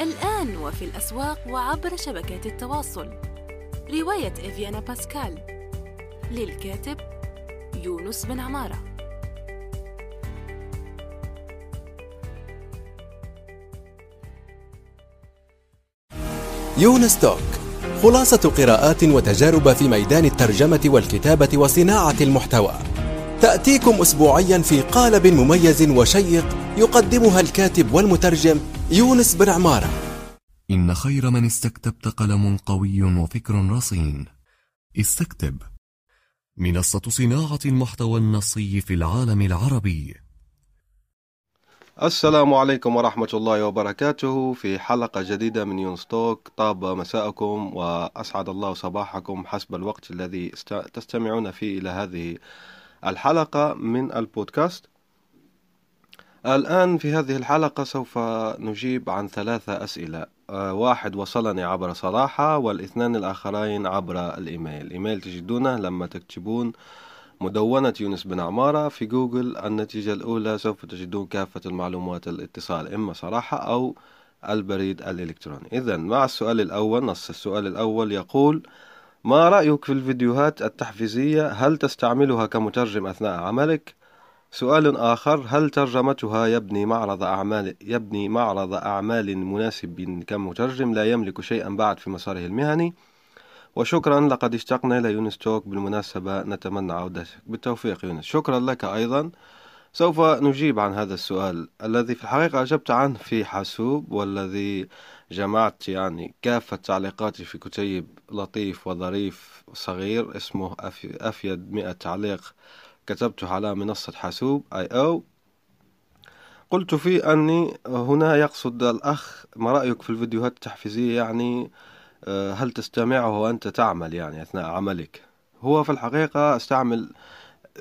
الآن وفي الأسواق وعبر شبكات التواصل. رواية إفيانا باسكال. للكاتب يونس بن عمارة. يونس توك خلاصة قراءات وتجارب في ميدان الترجمة والكتابة وصناعة المحتوى. تأتيكم أسبوعيا في قالب مميز وشيق يقدمها الكاتب والمترجم يونس بن عمارة. إن خير من استكتبت قلم قوي وفكر رصين. استكتب. منصة صناعة المحتوى النصي في العالم العربي. السلام عليكم ورحمة الله وبركاته. في حلقة جديدة من يونستوك طاب مساءكم وأسعد الله صباحكم حسب الوقت الذي تستمعون فيه إلى هذه الحلقة من البودكاست. الآن في هذه الحلقة سوف نجيب عن ثلاثة أسئلة. آه، واحد وصلني عبر صراحة والاثنان الآخرين عبر الإيميل. الإيميل تجدونه لما تكتبون مدونة يونس بن عمارة في جوجل. النتيجة الأولى سوف تجدون كافة المعلومات الاتصال إما صراحة أو البريد الإلكتروني. إذا مع السؤال الأول نص السؤال الأول يقول ما رأيك في الفيديوهات التحفيزية؟ هل تستعملها كمترجم أثناء عملك؟ سؤال آخر هل ترجمتها يبني معرض أعمال يبني معرض أعمال مناسب كمترجم لا يملك شيئا بعد في مساره المهني؟ وشكرا لقد اشتقنا إلى يونس توك بالمناسبة نتمنى عودتك. بالتوفيق يونس. شكرا لك أيضا. سوف نجيب عن هذا السؤال. الذي في الحقيقة أجبت عنه في حاسوب والذي جمعت يعني كافة تعليقاتي في كتيب لطيف وظريف صغير اسمه أفيد مئة تعليق كتبته على منصة حاسوب أي أو. قلت فيه أني هنا يقصد الأخ ما رأيك في الفيديوهات التحفيزية يعني؟ آه، هل تستمعه وأنت تعمل يعني أثناء عملك؟ هو في الحقيقة أستعمل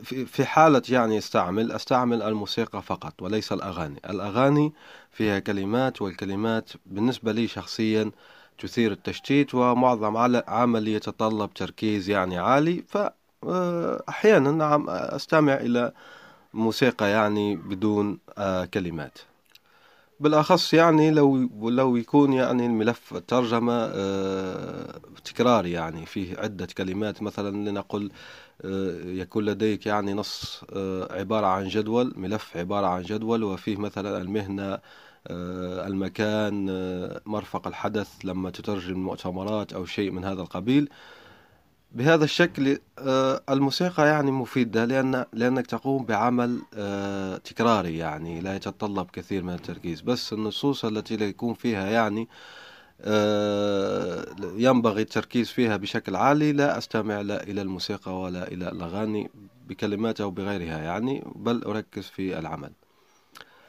في حالة يعني أستعمل أستعمل الموسيقى فقط وليس الأغاني. الأغاني فيها كلمات والكلمات بالنسبة لي شخصيا تثير التشتيت ومعظم عمل يتطلب تركيز يعني عالي فأحيانا آه، نعم أستمع إلى موسيقى يعني بدون آه، كلمات. بالأخص يعني لو لو يكون يعني الملف ترجمة آه، تكراري يعني فيه عدة كلمات. مثلا لنقل يكون لديك يعني نص عبارة عن جدول ملف عبارة عن جدول وفيه مثلا المهنة المكان مرفق الحدث لما تترجم مؤتمرات أو شيء من هذا القبيل. بهذا الشكل آه، الموسيقى يعني مفيدة لأن لأنك تقوم بعمل آه، تكراري يعني لا يتطلب كثير من التركيز. بس النصوص التي يكون فيها يعني آه، ينبغي التركيز فيها بشكل عالي لا أستمع لا إلى الموسيقى ولا إلى الأغاني بكلماتها أو بغيرها يعني بل أركز في العمل.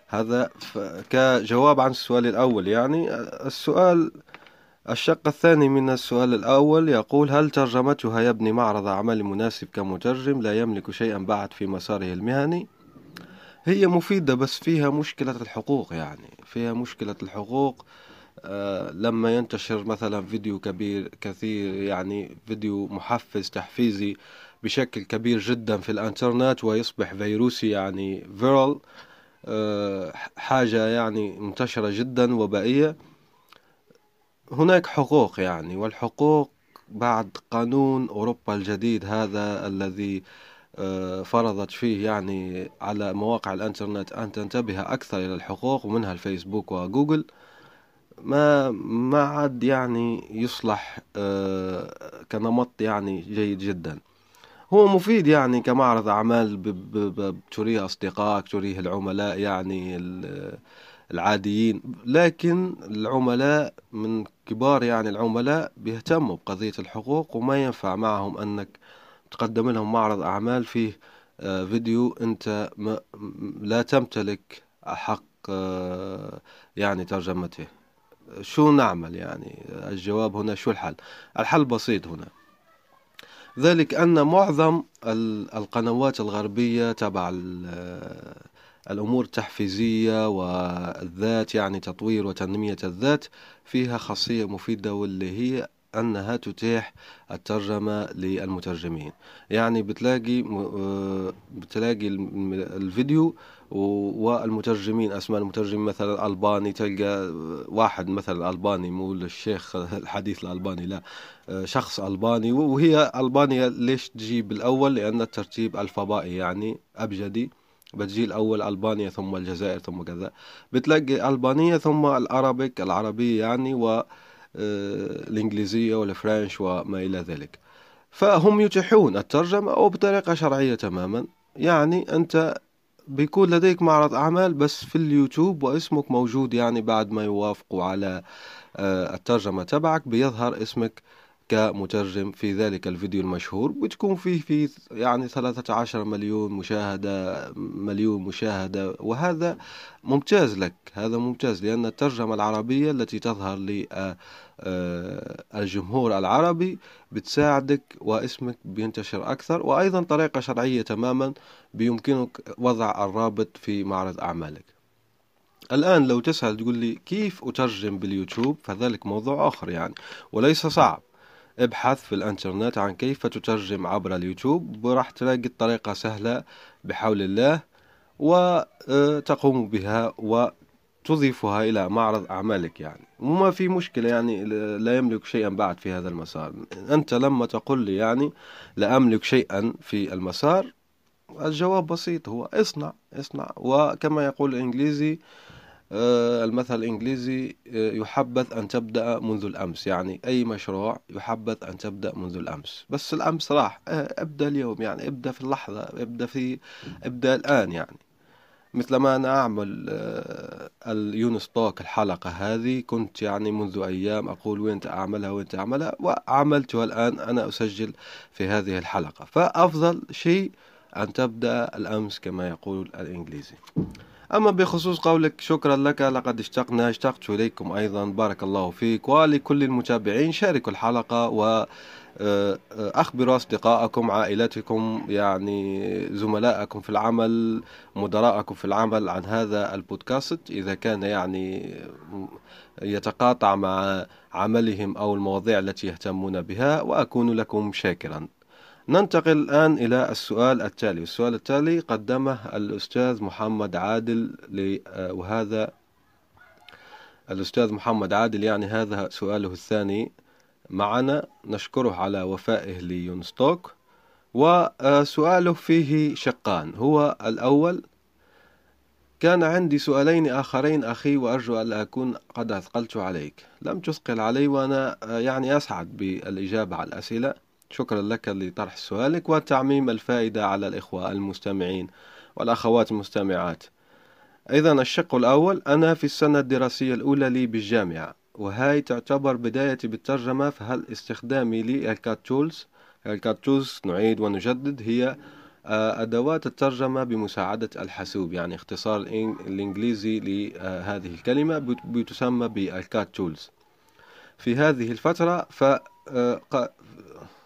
هذا كجواب عن السؤال الأول يعني السؤال الشق الثاني من السؤال الأول يقول هل ترجمتها يبني معرض أعمال مناسب كمترجم لا يملك شيئا بعد في مساره المهني؟ هي مفيدة بس فيها مشكلة الحقوق يعني فيها مشكلة الحقوق آه لما ينتشر مثلا فيديو كبير كثير يعني فيديو محفز تحفيزي بشكل كبير جدا في الإنترنت ويصبح فيروسي يعني فيرال آه حاجة يعني منتشرة جدا وبائية. هناك حقوق يعني والحقوق بعد قانون أوروبا الجديد هذا الذي آه، فرضت فيه يعني على مواقع الإنترنت أن تنتبه أكثر إلى الحقوق ومنها الفيسبوك وجوجل. ما ما عاد يعني يصلح آه، كنمط يعني جيد جدا. هو مفيد يعني كمعرض أعمال بتريه أصدقائك تريه العملاء يعني العاديين. لكن العملاء من كبار يعني العملاء بيهتموا بقضية الحقوق وما ينفع معهم أنك تقدم لهم معرض أعمال فيه آه، فيديو أنت لا تمتلك حق آه، يعني ترجمته. شو نعمل يعني؟ الجواب هنا شو الحل؟ الحل بسيط هنا. ذلك أن معظم القنوات الغربية تبع الأمور التحفيزية والذات يعني تطوير وتنمية الذات فيها خاصية مفيدة واللي هي أنها تتيح الترجمة للمترجمين. يعني بتلاقي آه، بتلاقي الفيديو والمترجمين أسماء المترجمين مثلا ألباني تلقى واحد مثلا ألباني مو الشيخ الحديث الألباني لا آه، شخص ألباني. وهي البانيا ليش تجي بالاول لأن الترتيب الفبائي يعني أبجدي. بتجي الأول ألبانيا ثم الجزائر ثم كذا. بتلاقي ألبانية ثم العربيك العربية يعني و آه، الإنجليزية والفرنش وما إلى ذلك. فهم يتيحون الترجمة وبطريقة شرعية تماما. يعني أنت بيكون لديك معرض أعمال بس في اليوتيوب واسمك موجود يعني بعد ما يوافقوا على آه، الترجمة تبعك بيظهر اسمك كمترجم في ذلك الفيديو المشهور بتكون فيه في يعني 13 مليون مشاهدة مليون مشاهدة. وهذا ممتاز لك هذا ممتاز لأن الترجمة العربية التي تظهر للجمهور العربي بتساعدك واسمك بينتشر أكثر وأيضا طريقة شرعية تماما بيمكنك وضع الرابط في معرض أعمالك. الآن لو تسأل تقول لي كيف أترجم باليوتيوب؟ فذلك موضوع آخر يعني وليس صعب. ابحث في الانترنت عن كيف تترجم عبر اليوتيوب وراح تلاقي الطريقة سهلة بحول الله وتقوم بها وتضيفها إلى معرض أعمالك يعني. وما في مشكلة يعني لا يملك شيئا بعد في هذا المسار. أنت لما تقول لي يعني لا أملك شيئا في المسار الجواب بسيط هو اصنع اصنع. وكما يقول الإنجليزي آه، المثل الإنجليزي آه، يحبذ أن تبدأ منذ الأمس. يعني أي مشروع يحبذ أن تبدأ منذ الأمس. بس الأمس راح. آه، ابدأ اليوم. يعني ابدأ في اللحظة. ابدأ في ابدأ الآن يعني. مثل ما أنا أعمل اليونس توك الحلقة هذه كنت يعني منذ أيام أقول وين أعملها وين أعملها وعملتها الآن أنا أسجل في هذه الحلقة. فأفضل شيء أن تبدأ الأمس كما يقول الإنجليزي. أما بخصوص قولك شكرا لك. لقد اشتقنا اشتقت إليكم أيضا. بارك الله فيك. ولكل المتابعين شاركوا الحلقة و آه، أخبروا أصدقائكم عائلتكم يعني زملائكم في العمل مدراءكم في العمل عن هذا البودكاست. إذا كان يعني يتقاطع مع عملهم أو المواضيع التي يهتمون بها وأكون لكم شاكرا. ننتقل الآن إلى السؤال التالي. السؤال التالي قدمه الأستاذ محمد عادل آه، وهذا الأستاذ محمد عادل يعني هذا سؤاله الثاني. معنا نشكره على وفائه ليونستوك. وسؤاله فيه شقان. هو الأول كان عندي سؤالين آخرين أخي وأرجو ألا أكون قد أثقلت عليك. لم تثقل علي وأنا آه، يعني أسعد بالإجابة على الأسئلة. شكرا لك لطرح سؤالك وتعميم الفائدة على الإخوة المستمعين والأخوات المستمعات. إذا الشق الأول أنا في السنة الدراسية الأولى لي بالجامعة وهاي تعتبر بدايتي بالترجمة فهل استخدامي لل CAT tools؟ ال CAT tools نعيد ونجدد هي آه، أدوات الترجمة بمساعدة الحاسوب يعني اختصار الإنجليزي لهذه الكلمة بتسمى بال CAT tools. في هذه الفترة ف آه،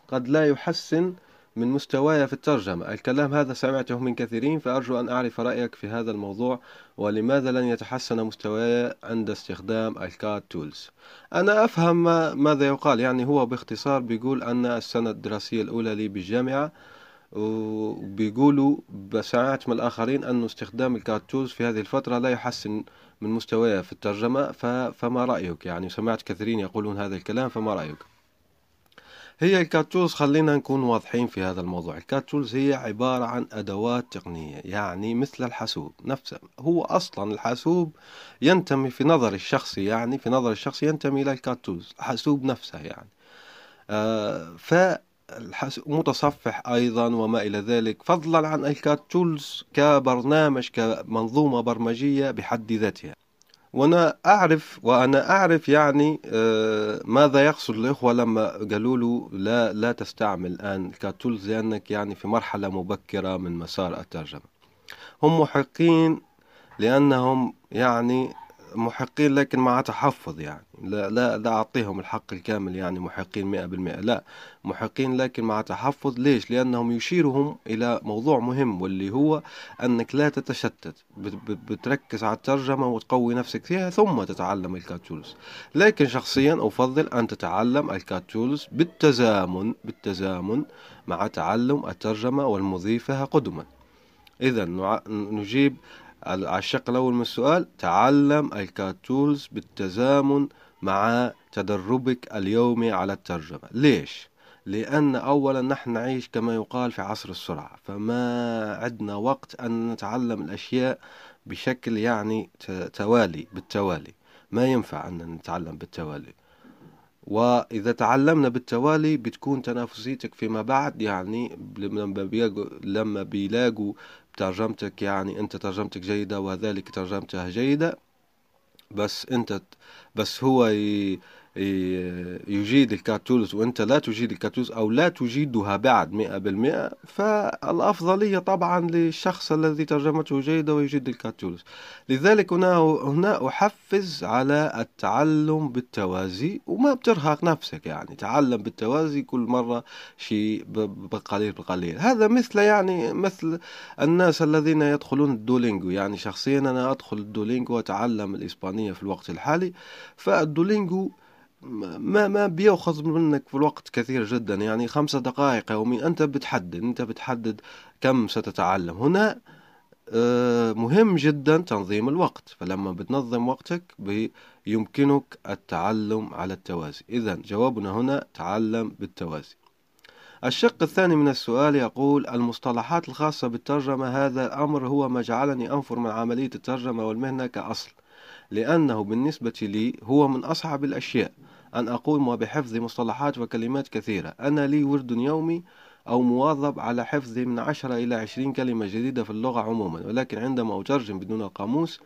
قد لا يحسن من مستواي في الترجمة. الكلام هذا سمعته من كثيرين فأرجو أن أعرف رأيك في هذا الموضوع ولماذا لن يتحسن مستواي عند استخدام ال CAT tools أنا أفهم ماذا يقال يعني هو باختصار بيقول أن السنة الدراسية الأولى لي بالجامعة وبيقولوا سمعت من الآخرين أن استخدام ال CAT tools في هذه الفترة لا يحسن من مستواي في الترجمة فما رأيك؟ يعني سمعت كثيرين يقولون هذا الكلام فما رأيك؟ هي ال CAT tools خلينا نكون واضحين في هذا الموضوع. ال CAT tools هي عبارة عن أدوات تقنية يعني مثل الحاسوب نفسه. هو أصلا الحاسوب ينتمي في نظر الشخصي يعني في نظر الشخص ينتمي إلى ال CAT tools الحاسوب نفسه يعني. آه ف متصفح أيضا وما إلى ذلك فضلا عن ال CAT tools كبرنامج كمنظومة برمجية بحد ذاتها. وأنا اعرف وأنا اعرف يعني آه، ماذا يقصد الإخوة لما قالوا له لا لا تستعمل الآن كتولز لانك يعني في مرحلة مبكرة من مسار الترجمة. هم محقين لأنهم يعني محقين لكن مع تحفظ يعني. لا لا لا أعطيهم الحق الكامل يعني محقين مئة بالمئة. لا محقين لكن مع تحفظ. ليش؟ لأنهم يشيرهم إلى موضوع مهم واللي هو أنك لا تتشتت. بتركز على الترجمة وتقوي نفسك فيها ثم تتعلم الكاتولوس لكن شخصيا أفضل أن تتعلم الكاتولوس بالتزامن بالتزامن مع تعلم الترجمة والمضي فيها قدما. إذا نجيب على الشق الأول من السؤال تعلم الكاتولز بالتزامن مع تدربك اليومي على الترجمة. ليش؟ لأن أولا نحن نعيش كما يقال في عصر السرعة فما عندنا وقت أن نتعلم الأشياء بشكل يعني توالي بالتوالي. ما ينفع أن نتعلم بالتوالي. وإذا تعلمنا بالتوالي بتكون تنافسيتك فيما بعد يعني لما بيلاقوا ترجمتك يعني أنت ترجمتك جيدة وذلك ترجمته جيدة بس أنت بس هو يجيد ال CAT tools وأنت لا تجيد ال CAT tools أو لا تجيدها بعد مئة بالمئة فالأفضلية طبعا للشخص الذي ترجمته جيدة ويجيد ال CAT tools لذلك هنا هنا أحفز على التعلم بالتوازي وما بترهق نفسك يعني. تعلم بالتوازي كل مرة شيء بقليل بقليل. هذا مثل يعني مثل الناس الذين يدخلون الدولينجو. يعني شخصيا أنا أدخل الدولينجو وأتعلم الإسبانية في الوقت الحالي فالدولينجو ما ما بيأخذ منك في الوقت كثير جدا. يعني خمسة دقائق يوميا أنت بتحدد أنت بتحدد كم ستتعلم. هنا آه، مهم جدا تنظيم الوقت. فلما بتنظم وقتك يمكنك التعلم على التوازي. إذا جوابنا هنا تعلم بالتوازي. الشق الثاني من السؤال يقول المصطلحات الخاصة بالترجمة هذا الأمر هو ما جعلني أنفر من عملية الترجمة والمهنة كأصل لأنه بالنسبة لي هو من أصعب الأشياء. أن أقوم بحفظ مصطلحات وكلمات كثيرة. أنا لي ورد يومي أو مواظب على حفظ من عشرة إلى عشرين كلمة جديدة في اللغة عموما. ولكن عندما أترجم بدون القاموس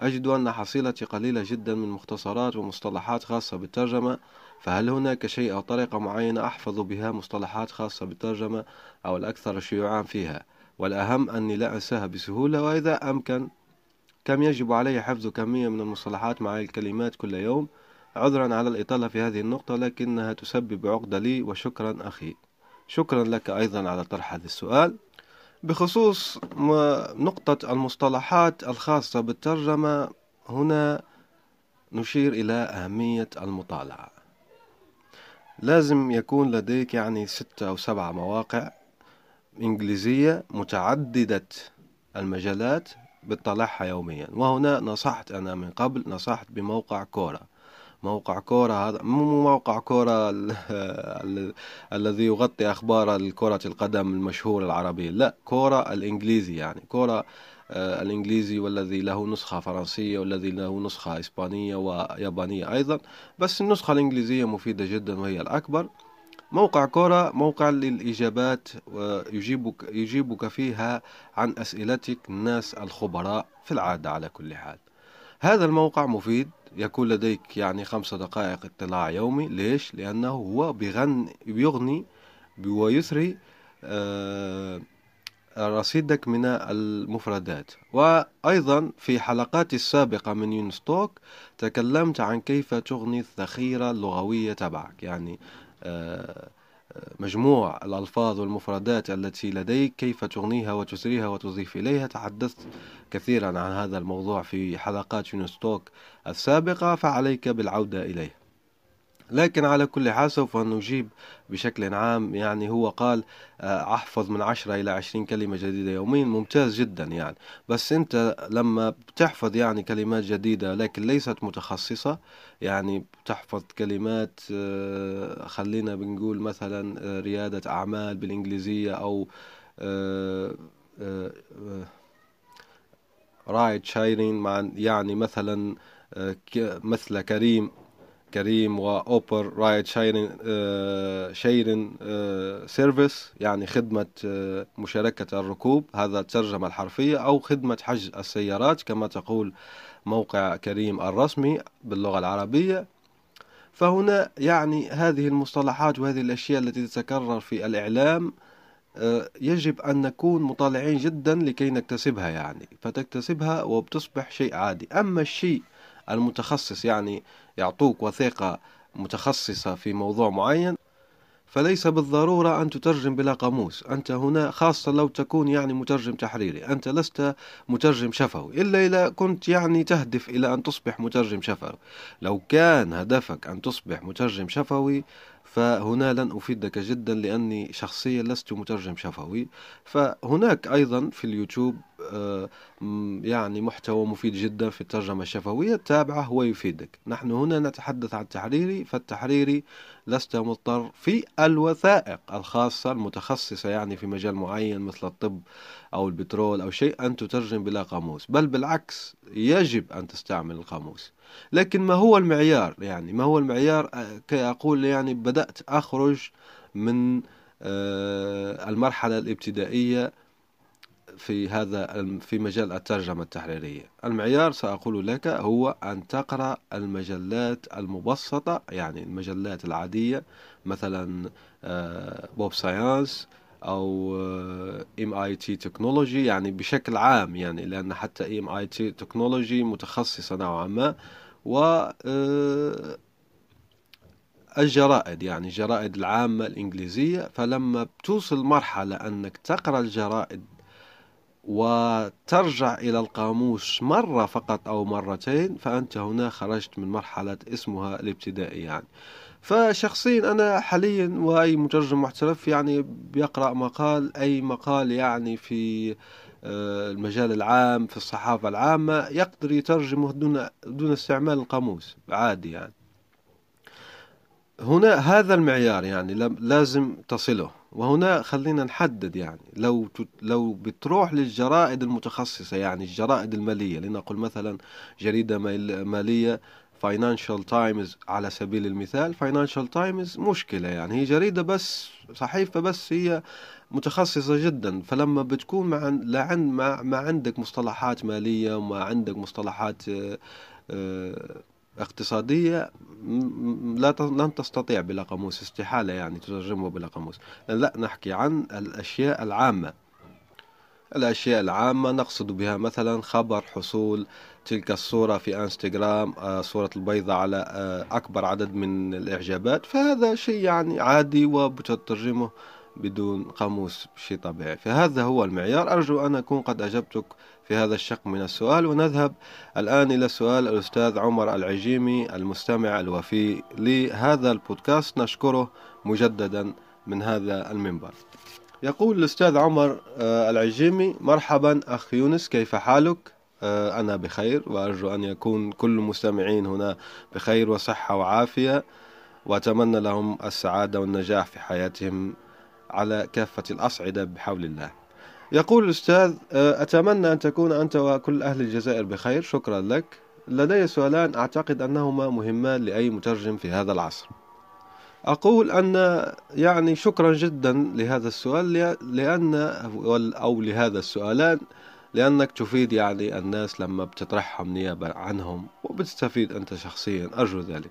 أجد أن حصيلتي قليلة جدا من مختصرات ومصطلحات خاصة بالترجمة. فهل هناك شيء أو طريقة معينة أحفظ بها مصطلحات خاصة بالترجمة أو الأكثر شيوعا فيها؟ والأهم أني لا أنساها بسهولة وإذا أمكن كم يجب علي حفظ كمية من المصطلحات مع الكلمات كل يوم؟ عذرا على الإطالة في هذه النقطة لكنها تسبب عقدة لي وشكرا أخي. شكرا لك أيضا على طرح هذا السؤال. بخصوص نقطة المصطلحات الخاصة بالترجمة هنا نشير إلى أهمية المطالعة. لازم يكون لديك يعني ستة أو سبعة مواقع إنجليزية متعددة المجالات بتطلعها يوميا. وهنا نصحت أنا من قبل نصحت بموقع كورة موقع كورة هذا مو موقع كورة الذي يغطي أخبار كرة القدم المشهورة العربية لا كورة الإنجليزي يعني كورة آه، الإنجليزي والذي له نسخة فرنسية والذي له نسخة إسبانية ويابانية أيضا بس النسخة الإنجليزية مفيدة جدا وهي الأكبر. موقع كورة موقع للإجابات ويجيبك يجيبك فيها عن أسئلتك الناس الخبراء في العادة على كل حال. هذا الموقع مفيد يكون لديك يعني خمسة دقائق اطلاع يومي. ليش؟ لأنه هو بيغني بيغني ويثري آه، رصيدك من المفردات. وأيضا في حلقاتي السابقة من يونستوك تكلمت عن كيف تغني الذخيرة اللغوية تبعك. يعني آه، مجموع الألفاظ والمفردات التي لديك كيف تغنيها وتسريها وتضيف إليها؟ تحدثت كثيرا عن هذا الموضوع في حلقات يونستوك السابقة فعليك بالعودة إليه. لكن على كل حال سوف نجيب بشكل عام. يعني هو قال آه، أحفظ من عشرة إلى عشرين كلمة جديدة يوميا ممتاز جدا يعني. بس أنت لما بتحفظ يعني كلمات جديدة لكن ليست متخصصة يعني بتحفظ كلمات آه، خلينا بنقول مثلا آه، ريادة أعمال بالإنجليزية أو ride sharing مع يعني مثلا مثل كريم. كريم وأوبر ride sharing sharing service يعني خدمة آه، مشاركة الركوب هذا الترجمة الحرفية أو خدمة حجز السيارات كما تقول موقع كريم الرسمي باللغة العربية. فهنا يعني هذه المصطلحات وهذه الأشياء التي تتكرر في الإعلام آه، يجب أن نكون مطالعين جدا لكي نكتسبها يعني. فتكتسبها وبتصبح شيء عادي. أما الشيء المتخصص يعني يعطوك وثيقة متخصصة في موضوع معين فليس بالضرورة أن تترجم بلا قاموس. أنت هنا خاصة لو تكون يعني مترجم تحريري. أنت لست مترجم شفوي. إلا إذا كنت يعني تهدف إلى أن تصبح مترجم شفوي. لو كان هدفك أن تصبح مترجم شفوي فهنا لن أفيدك جدا لأني شخصيا لست مترجم شفوي. فهناك أيضا في اليوتيوب آه، يعني محتوى مفيد جدا في الترجمة الشفوية تابعه ويفيدك. نحن هنا نتحدث عن التحريري فالتحريري لست مضطر في الوثائق الخاصة المتخصصة يعني في مجال معين مثل الطب أو البترول أو شيء أن تترجم بلا قاموس بل بالعكس يجب أن تستعمل القاموس. لكن ما هو المعيار يعني؟ ما هو المعيار؟ كي أقول يعني بدأت أخرج من آه، المرحلة الابتدائية في هذا في مجال الترجمة التحريرية. المعيار سأقول لك هو أن تقرأ المجلات المبسطة يعني المجلات العادية مثلا Pop Science أو MIT Technology يعني بشكل عام يعني لأن حتى MIT Technology متخصصة نوعا ما و آه، الجرائد يعني الجرائد العامة الإنجليزية. فلما بتوصل مرحلة أنك تقرأ الجرائد وترجع إلى القاموس مرة فقط أو مرتين فأنت هنا خرجت من مرحلة اسمها الابتدائي يعني. فشخصيا أنا حاليا وأي مترجم محترف يعني بيقرأ مقال أي مقال يعني في آه، المجال العام في الصحافة العامة يقدر يترجمه دون دون استعمال القاموس عادي يعني. هنا هذا المعيار يعني لازم تصله. وهنا خلينا نحدد يعني لو لو بتروح للجرائد المتخصصة يعني الجرائد المالية لنقل مثلا جريدة مالية Financial Times على سبيل المثال Financial Times مشكلة يعني. هي جريدة بس صحيفة بس هي متخصصة جدا. فلما بتكون مع لعند ما, ما عندك مصطلحات مالية وما عندك مصطلحات آه، آه، اقتصادية لا لن تستطيع بلا قاموس استحالة يعني تترجمه بلا قاموس لا نحكي عن الأشياء العامة. الأشياء العامة نقصد بها مثلا خبر حصول تلك الصورة في إنستغرام آه، صورة البيضة على آه، أكبر عدد من الإعجابات. فهذا شيء يعني عادي وبتترجمه بدون قاموس شيء طبيعي. فهذا هو المعيار. أرجو أن أكون قد أجبتك في هذا الشق من السؤال ونذهب الآن إلى سؤال الأستاذ عمر العجيمي المستمع الوفي لهذا البودكاست. نشكره مجددا من هذا المنبر. يقول الأستاذ عمر آه، العجيمي مرحبا أخ يونس كيف حالك؟ آه، أنا بخير وأرجو أن يكون كل المستمعين هنا بخير وصحة وعافية وأتمنى لهم السعادة والنجاح في حياتهم على كافة الأصعدة بحول الله. يقول الأستاذ آه، أتمنى أن تكون أنت وكل أهل الجزائر بخير. شكرا لك. لدي سؤالان أعتقد أنهما مهمان لأي مترجم في هذا العصر. أقول أن يعني شكرا جدا لهذا السؤال لأن أو لهذا السؤالان لأنك تفيد يعني الناس لما بتطرحهم نيابة عنهم وبتستفيد أنت شخصيا. أرجو ذلك.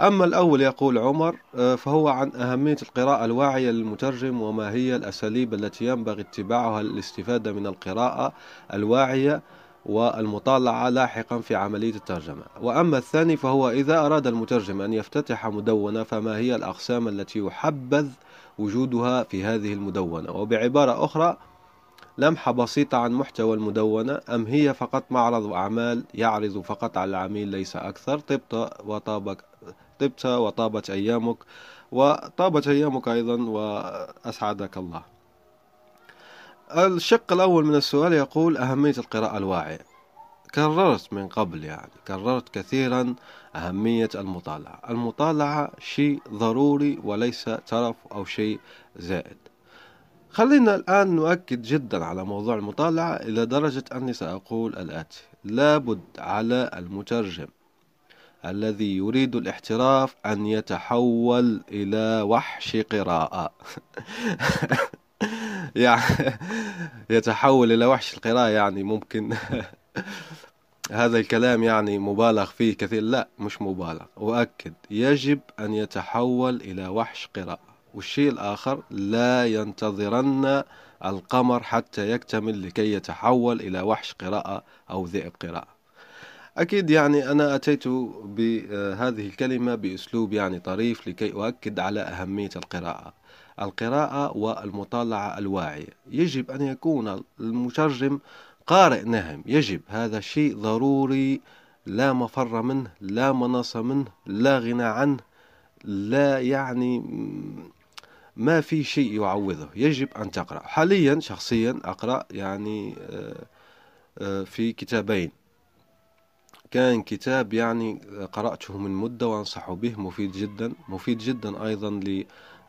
أما الأول يقول عمر آه، فهو عن أهمية القراءة الواعية للمترجم وما هي الأساليب التي ينبغي اتباعها للاستفادة من القراءة الواعية والمطالعة لاحقا في عملية الترجمة. وأما الثاني فهو إذا أراد المترجم أن يفتتح مدونة فما هي الأقسام التي يحبذ وجودها في هذه المدونة؟ وبعبارة أخرى لمحة بسيطة عن محتوى المدونة أم هي فقط معرض أعمال يعرض فقط على العميل ليس أكثر؟ طبت وطابك طبت وطابت أيامك وطابت أيامك أيضا وأسعدك الله. الشق الأول من السؤال يقول أهمية القراءة الواعية. كررت من قبل يعني كررت كثيرا أهمية المطالعة. المطالعة شيء ضروري وليس ترف أو شيء زائد. خلينا الآن نؤكد جدا على موضوع المطالعة إلى درجة أني سأقول الآتي. لابد على المترجم. الذي يريد الاحتراف أن يتحول إلى وحش قراءة. يعني يتحول إلى وحش القراءة يعني ممكن. هذا الكلام يعني مبالغ فيه كثير. لا مش مبالغ. أؤكد يجب أن يتحول إلى وحش قراءة. والشيء الآخر لا ينتظرن القمر حتى يكتمل لكي يتحول إلى وحش قراءة أو ذئب قراءة. أكيد يعني أنا أتيت بهذه الكلمة بأسلوب يعني طريف لكي أؤكد على أهمية القراءة. القراءة والمطالعة الواعية. يجب أن يكون المترجم قارئ نهم. يجب. هذا شيء ضروري. لا مفر منه لا مناص منه لا غنى عنه لا يعني ما في شيء يعوضه. يجب أن تقرأ. حاليا شخصيا أقرأ يعني آه، آه، في كتابين. كان كتاب يعني قرأته من مدة وأنصح به مفيد جدا مفيد جدا أيضا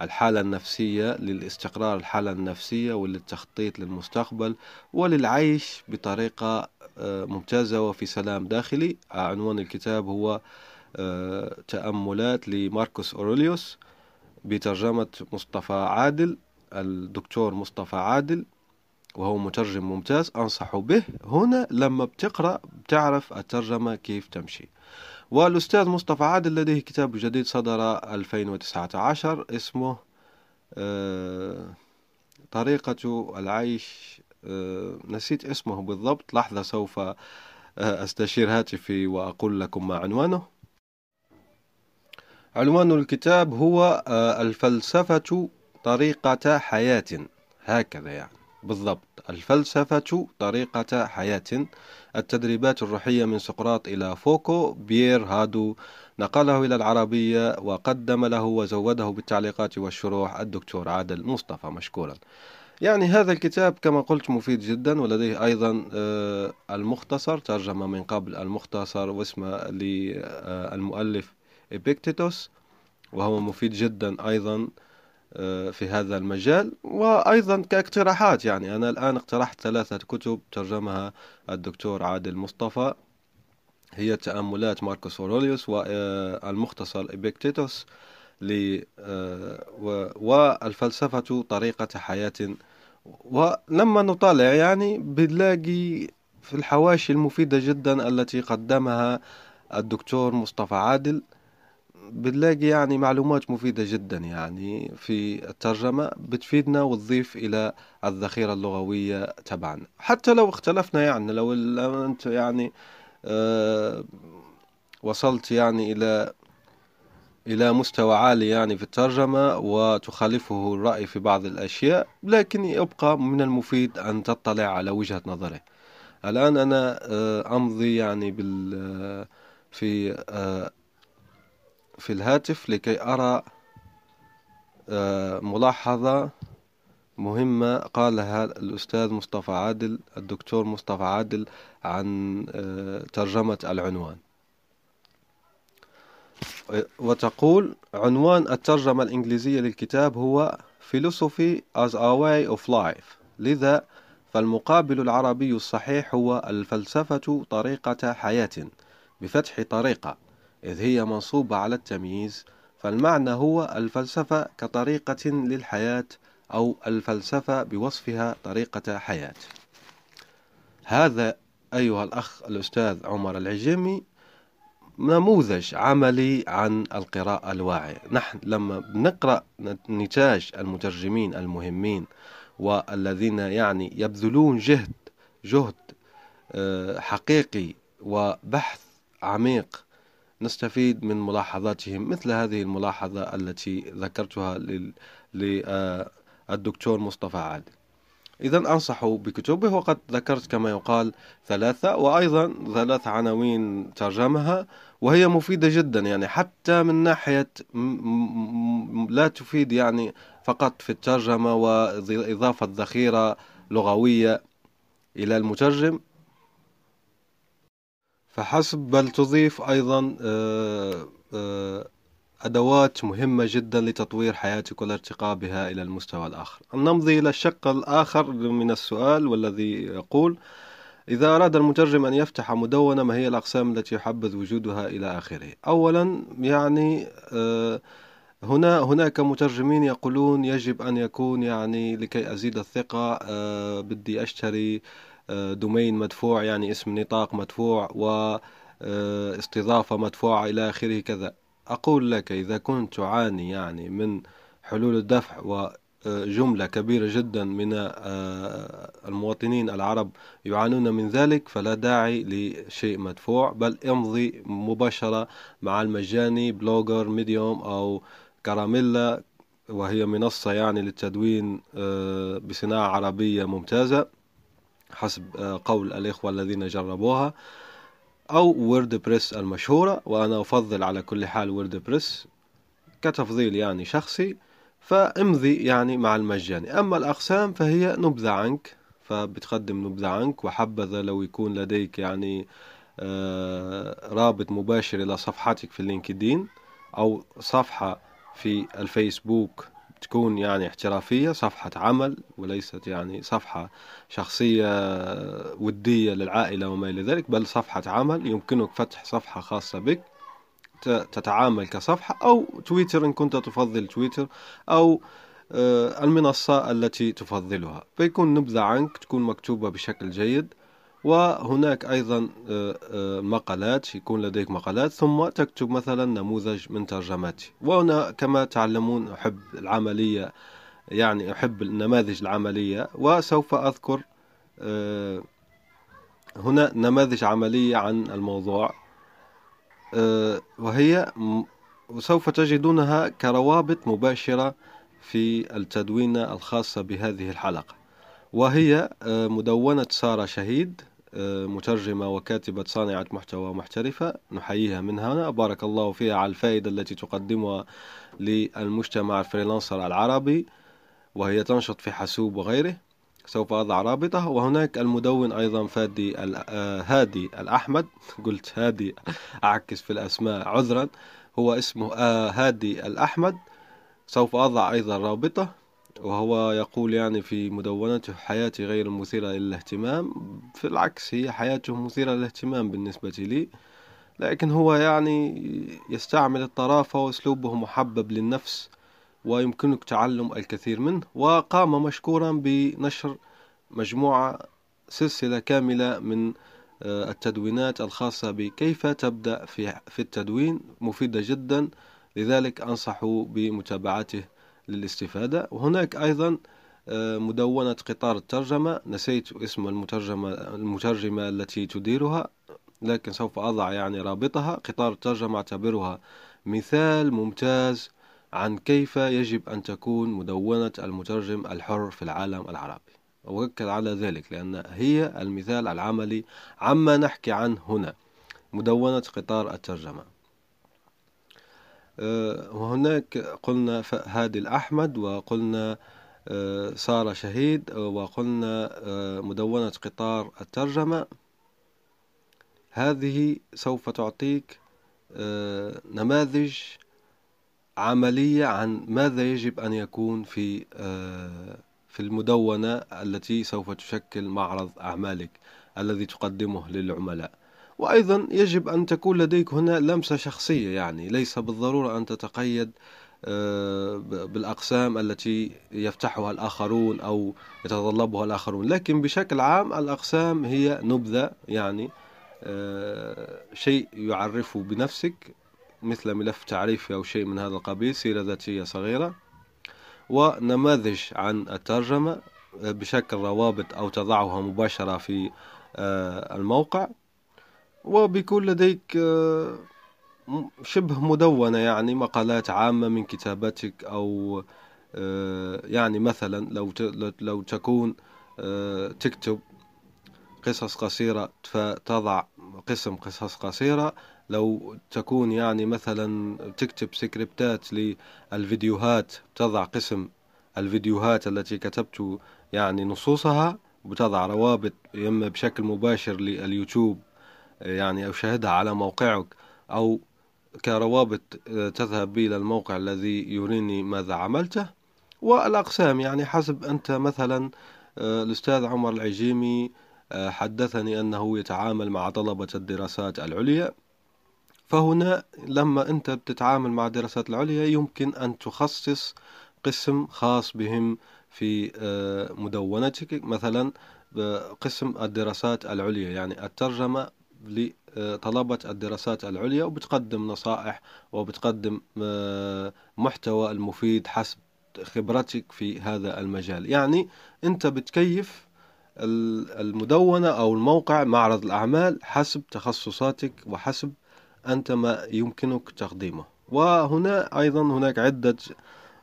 للحالة النفسية للاستقرار الحالة النفسية وللتخطيط للمستقبل وللعيش بطريقة آه، ممتازة وفي سلام داخلي. عنوان الكتاب هو آه، تأملات لماركوس أوروليوس بترجمة مصطفى عادل الدكتور مصطفى عادل. وهو مترجم ممتاز أنصح به. هنا لما بتقرأ بتعرف الترجمة كيف تمشي. والأستاذ مصطفى عادل لديه كتاب جديد صدر 2019 اسمه آه، طريقة العيش آه، نسيت اسمه بالضبط لحظة سوف آه، أستشير هاتفي وأقول لكم ما عنوانه. عنوان الكتاب هو الفلسفة طريقة حياة هكذا يعني. بالضبط. الفلسفة طريقة حياة. التدريبات الروحية من سقراط إلى فوكو بيير هادو. نقله إلى العربية وقدم له وزوده بالتعليقات والشروح. الدكتور عادل مصطفى مشكورا. يعني هذا الكتاب كما قلت مفيد جدا ولديه أيضا آه، المختصر ترجمة من قبل المختصر واسمه للمؤلف إبيكتيتوس وهو مفيد جدا أيضا. آه، في هذا المجال وأيضا كاقتراحات. يعني أنا الآن اقترحت ثلاثة كتب ترجمها الدكتور عادل مصطفى. هي تأملات ماركوس أوروليوس والمختصر إبيكتيتوس آه، والفلسفة طريقة حياة. ولما نطالع يعني بنلاقي في الحواشي المفيدة جدا التي قدمها الدكتور مصطفى عادل. بنلاقي يعني معلومات مفيدة جدا يعني في الترجمة بتفيدنا وتضيف إلى الذخيرة اللغوية تبعنا حتى لو اختلفنا يعني لو أنت يعني أه وصلت يعني إلى إلى مستوى عالي يعني في الترجمة وتخالفه الرأي في بعض الأشياء لكن يبقى من المفيد أن تطلع على وجهة نظره. الآن أنا آه، أمضي يعني بال في آه، في الهاتف لكي أرى آه، ملاحظة مهمة قالها الأستاذ مصطفى عادل الدكتور مصطفى عادل عن آه، ترجمة العنوان. وتقول عنوان الترجمة الإنجليزية للكتاب هو Philosophy as a way of life لذا فالمقابل العربي الصحيح هو الفلسفة طريقة حياة بفتح طريقة. إذ هي منصوبة على التمييز فالمعنى هو الفلسفة كطريقة للحياة أو الفلسفة بوصفها طريقة حياة. هذا أيها الأخ الأستاذ عمر العجيمي نموذج عملي عن القراءة الواعية. نحن لما بنقرأ نتاج المترجمين المهمين والذين يعني يبذلون جهد جهد آه، حقيقي وبحث عميق نستفيد من ملاحظاتهم مثل هذه الملاحظة التي ذكرتها للدكتور مصطفى عادل. إذا أنصح بكتبه وقد ذكرت كما يقال ثلاثة وأيضا ثلاث عناوين ترجمها وهي مفيدة جدا يعني حتى من ناحية لا تفيد يعني فقط في الترجمة وإضافة ذخيرة لغوية إلى المترجم. فحسب بل تضيف أيضا آه، آه، أدوات مهمة جدا لتطوير حياتك والارتقاء بها إلى المستوى الآخر. نمضي إلى الشق الآخر من السؤال والذي يقول إذا أراد المترجم أن يفتح مدونة ما هي الأقسام التي يحبذ وجودها إلى آخره؟ أولا يعني آه، هنا هناك مترجمين يقولون يجب أن يكون يعني لكي أزيد الثقة بدي أشتري دومين مدفوع يعني اسم نطاق مدفوع واستضافة مدفوعة إلى آخره كذا. أقول لك إذا كنت تعاني يعني من حلول الدفع و جملة كبيرة جدا من المواطنين العرب يعانون من ذلك فلا داعي لشيء مدفوع بل امضي مباشرة مع المجاني Blogger Medium أو كراميلا وهي منصة يعني للتدوين بصناعة عربية ممتازة. حسب قول الإخوة الذين جربوها أو WordPress المشهورة وأنا أفضل على كل حال WordPress كتفضيل يعني شخصي فامضي يعني مع المجاني أما الأقسام فهي نبذة عنك فبتقدم نبذة عنك وحبذا لو يكون لديك يعني آه، رابط مباشر إلى صفحتك في اللينكدين أو صفحة في الفيسبوك تكون يعني احترافية صفحة عمل وليست يعني صفحة شخصية ودية للعائلة وما إلى ذلك بل صفحة عمل. يمكنك فتح صفحة خاصة بك تتعامل كصفحة أو تويتر إن كنت تفضل تويتر أو آه، المنصة التي تفضلها. فيكون نبذة عنك تكون مكتوبة بشكل جيد. وهناك أيضا آه، آه، مقالات يكون لديك مقالات ثم تكتب مثلا نموذج من ترجماتي وهنا كما تعلمون أحب العملية يعني أحب النماذج العملية وسوف أذكر آه، هنا نماذج عملية عن الموضوع وهي وسوف تجدونها كروابط مباشرة في التدوينة الخاصة بهذه الحلقة. وهي مدونة سارة شهيد آه، مترجمة وكاتبة صانعة محتوى محترفة. نحييها من هنا. بارك الله فيها على الفائدة التي تقدمها للمجتمع الفريلانسر العربي وهي تنشط في حاسوب وغيره. سوف أضع رابطة. وهناك المدون أيضا فادي آه، هادي الأحمد. قلت هادي أعكس في الأسماء عذرا. هو اسمه آه، هادي الأحمد. سوف أضع أيضا رابطة. وهو يقول يعني في مدونته حياتي غير مثيرة للاهتمام في العكس هي حياته مثيرة للاهتمام بالنسبة لي. لكن هو يعني يستعمل الطرافة وأسلوبه محبب للنفس ويمكنك تعلم الكثير منه. وقام مشكورا بنشر مجموعة سلسلة كاملة من آه، التدوينات الخاصة بكيف تبدأ في في التدوين. مفيدة جدا. لذلك أنصح بمتابعته. للاستفادة. وهناك أيضا آه، مدونة قطار الترجمة. نسيت اسم المترجمة المترجمة التي تديرها لكن سوف أضع يعني رابطها. قطار الترجمة أعتبرها مثال ممتاز عن كيف يجب أن تكون مدونة المترجم الحر في العالم العربي. أؤكد على ذلك لأن هي المثال العملي عما نحكي عنه هنا مدونة قطار الترجمة. وهناك قلنا هادي الأحمد وقلنا آه، سارة شهيد وقلنا آه، مدونة قطار الترجمة. هذه سوف تعطيك نماذج عملية عن ماذا يجب أن يكون في في المدونة التي سوف تشكل معرض أعمالك الذي تقدمه للعملاء. وأيضا يجب أن تكون لديك هنا لمسة شخصية يعني ليس بالضرورة أن تتقيد آه، بالأقسام التي يفتحها الآخرون أو يتطلبها الآخرون. لكن بشكل عام الأقسام هي نبذة يعني آه، شيء يعرف بنفسك مثل ملف تعريفي أو شيء من هذا القبيل سيرة ذاتية صغيرة ونماذج عن الترجمة آه، بشكل روابط أو تضعها مباشرة في الموقع. وبيكون لديك آه، شبه مدونة يعني مقالات عامة من كتاباتك أو آه، يعني مثلا لو لو تكون آه، تكتب قصص قصيرة فتضع قسم قصص قصيرة. لو تكون يعني مثلا تكتب سكريبتات للفيديوهات تضع قسم الفيديوهات التي كتبت يعني نصوصها وتضع روابط إما بشكل مباشر لليوتيوب. يعني أشاهدها على موقعك أو كروابط آه، تذهب بي إلى الموقع الذي يريني ماذا عملته. والأقسام يعني حسب أنت مثلا آه، الأستاذ عمر العجيمي آه، حدثني أنه يتعامل مع طلبة الدراسات العليا. فهنا لما أنت بتتعامل مع الدراسات العليا يمكن أن تخصص قسم خاص بهم في مدونتك مثلا قسم الدراسات العليا يعني الترجمة لطلبة الدراسات العليا وبتقدم نصائح وبتقدم آه، محتوى المفيد حسب خبرتك في هذا المجال. يعني أنت بتكيف المدونة أو الموقع معرض الأعمال حسب تخصصاتك وحسب أنت ما يمكنك تقديمه. وهنا أيضا هناك عدة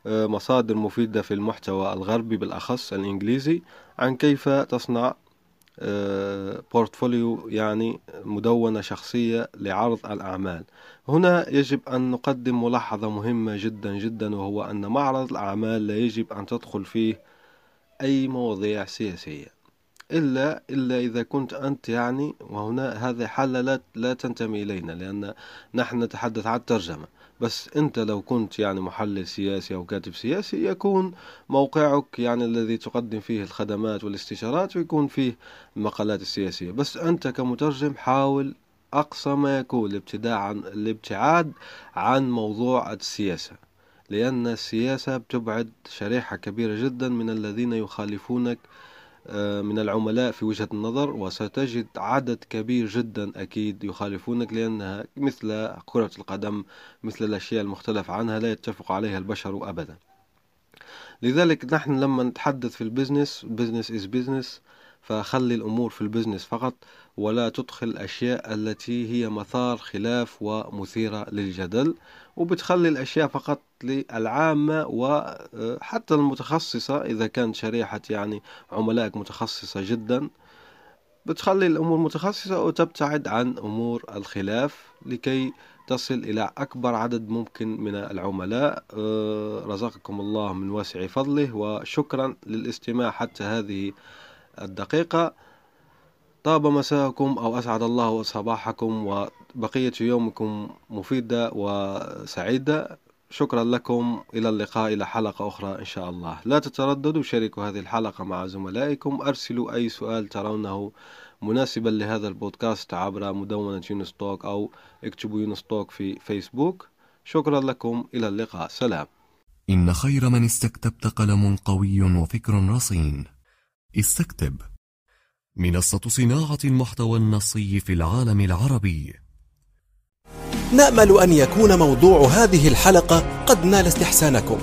آه، مصادر مفيدة في المحتوى الغربي بالأخص الإنجليزي عن كيف تصنع بورتفوليو يعني مدونة شخصية لعرض الأعمال. هنا يجب أن نقدم ملاحظة مهمة جدا جدا وهو أن معرض الأعمال لا يجب أن تدخل فيه أي مواضيع سياسية إلا إلا إذا كنت أنت يعني وهنا هذه حالة لا, لا تنتمي إلينا لأن نحن نتحدث عن الترجمة. بس أنت لو كنت يعني محلل سياسي أو كاتب سياسي يكون موقعك يعني الذي تقدم فيه الخدمات والاستشارات ويكون فيه المقالات السياسية. بس أنت كمترجم حاول أقصى ما يكون الابتعاد عن الابتعاد عن موضوع السياسة لأن السياسة بتبعد شريحة كبيرة جدا من الذين يخالفونك من العملاء في وجهة النظر وستجد عدد كبير جدا أكيد يخالفونك لأنها مثل كرة القدم مثل الأشياء المختلف عنها لا يتفق عليها البشر أبدا. لذلك نحن لما نتحدث في البزنس بزنس is business فخلي الأمور في البزنس فقط ولا تدخل الأشياء التي هي مثار خلاف ومثيرة للجدل وبتخلي الأشياء فقط للعامة وحتى المتخصصة إذا كانت شريحة يعني عملائك متخصصة جدا. بتخلي الأمور متخصصة وتبتعد عن أمور الخلاف لكي تصل إلى أكبر عدد ممكن من العملاء. آه، رزقكم الله من واسع فضله وشكرا للاستماع حتى هذه الدقيقة. طاب مساءكم أو أسعد الله صباحكم وبقية يومكم مفيدة وسعيدة شكرا لكم. إلى اللقاء إلى حلقة أخرى إن شاء الله. لا تترددوا شاركوا هذه الحلقة مع زملائكم. أرسلوا أي سؤال ترونه مناسبا لهذا البودكاست عبر مدونة يونستوك أو اكتبوا يونستوك في فيسبوك. شكرا لكم. إلى اللقاء. سلام. إن خير من استكتبت قلم قوي وفكر رصين. استكتب. منصة صناعة المحتوى النصي في العالم العربي. نأمل أن يكون موضوع هذه الحلقة قد نال استحسانكم.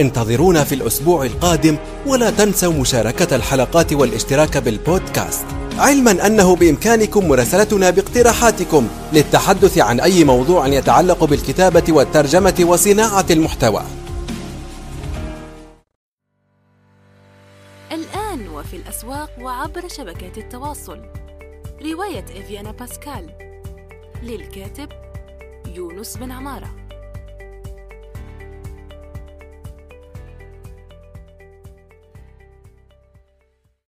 انتظرونا في الأسبوع القادم ولا تنسوا مشاركة الحلقات والاشتراك بالبودكاست. علما أنه بإمكانكم مراسلتنا باقتراحاتكم للتحدث عن أي موضوع يتعلق بالكتابة والترجمة وصناعة المحتوى. وفي الأسواق وعبر شبكات التواصل. رواية إفيانا باسكال. للكاتب يونس بن عمارة.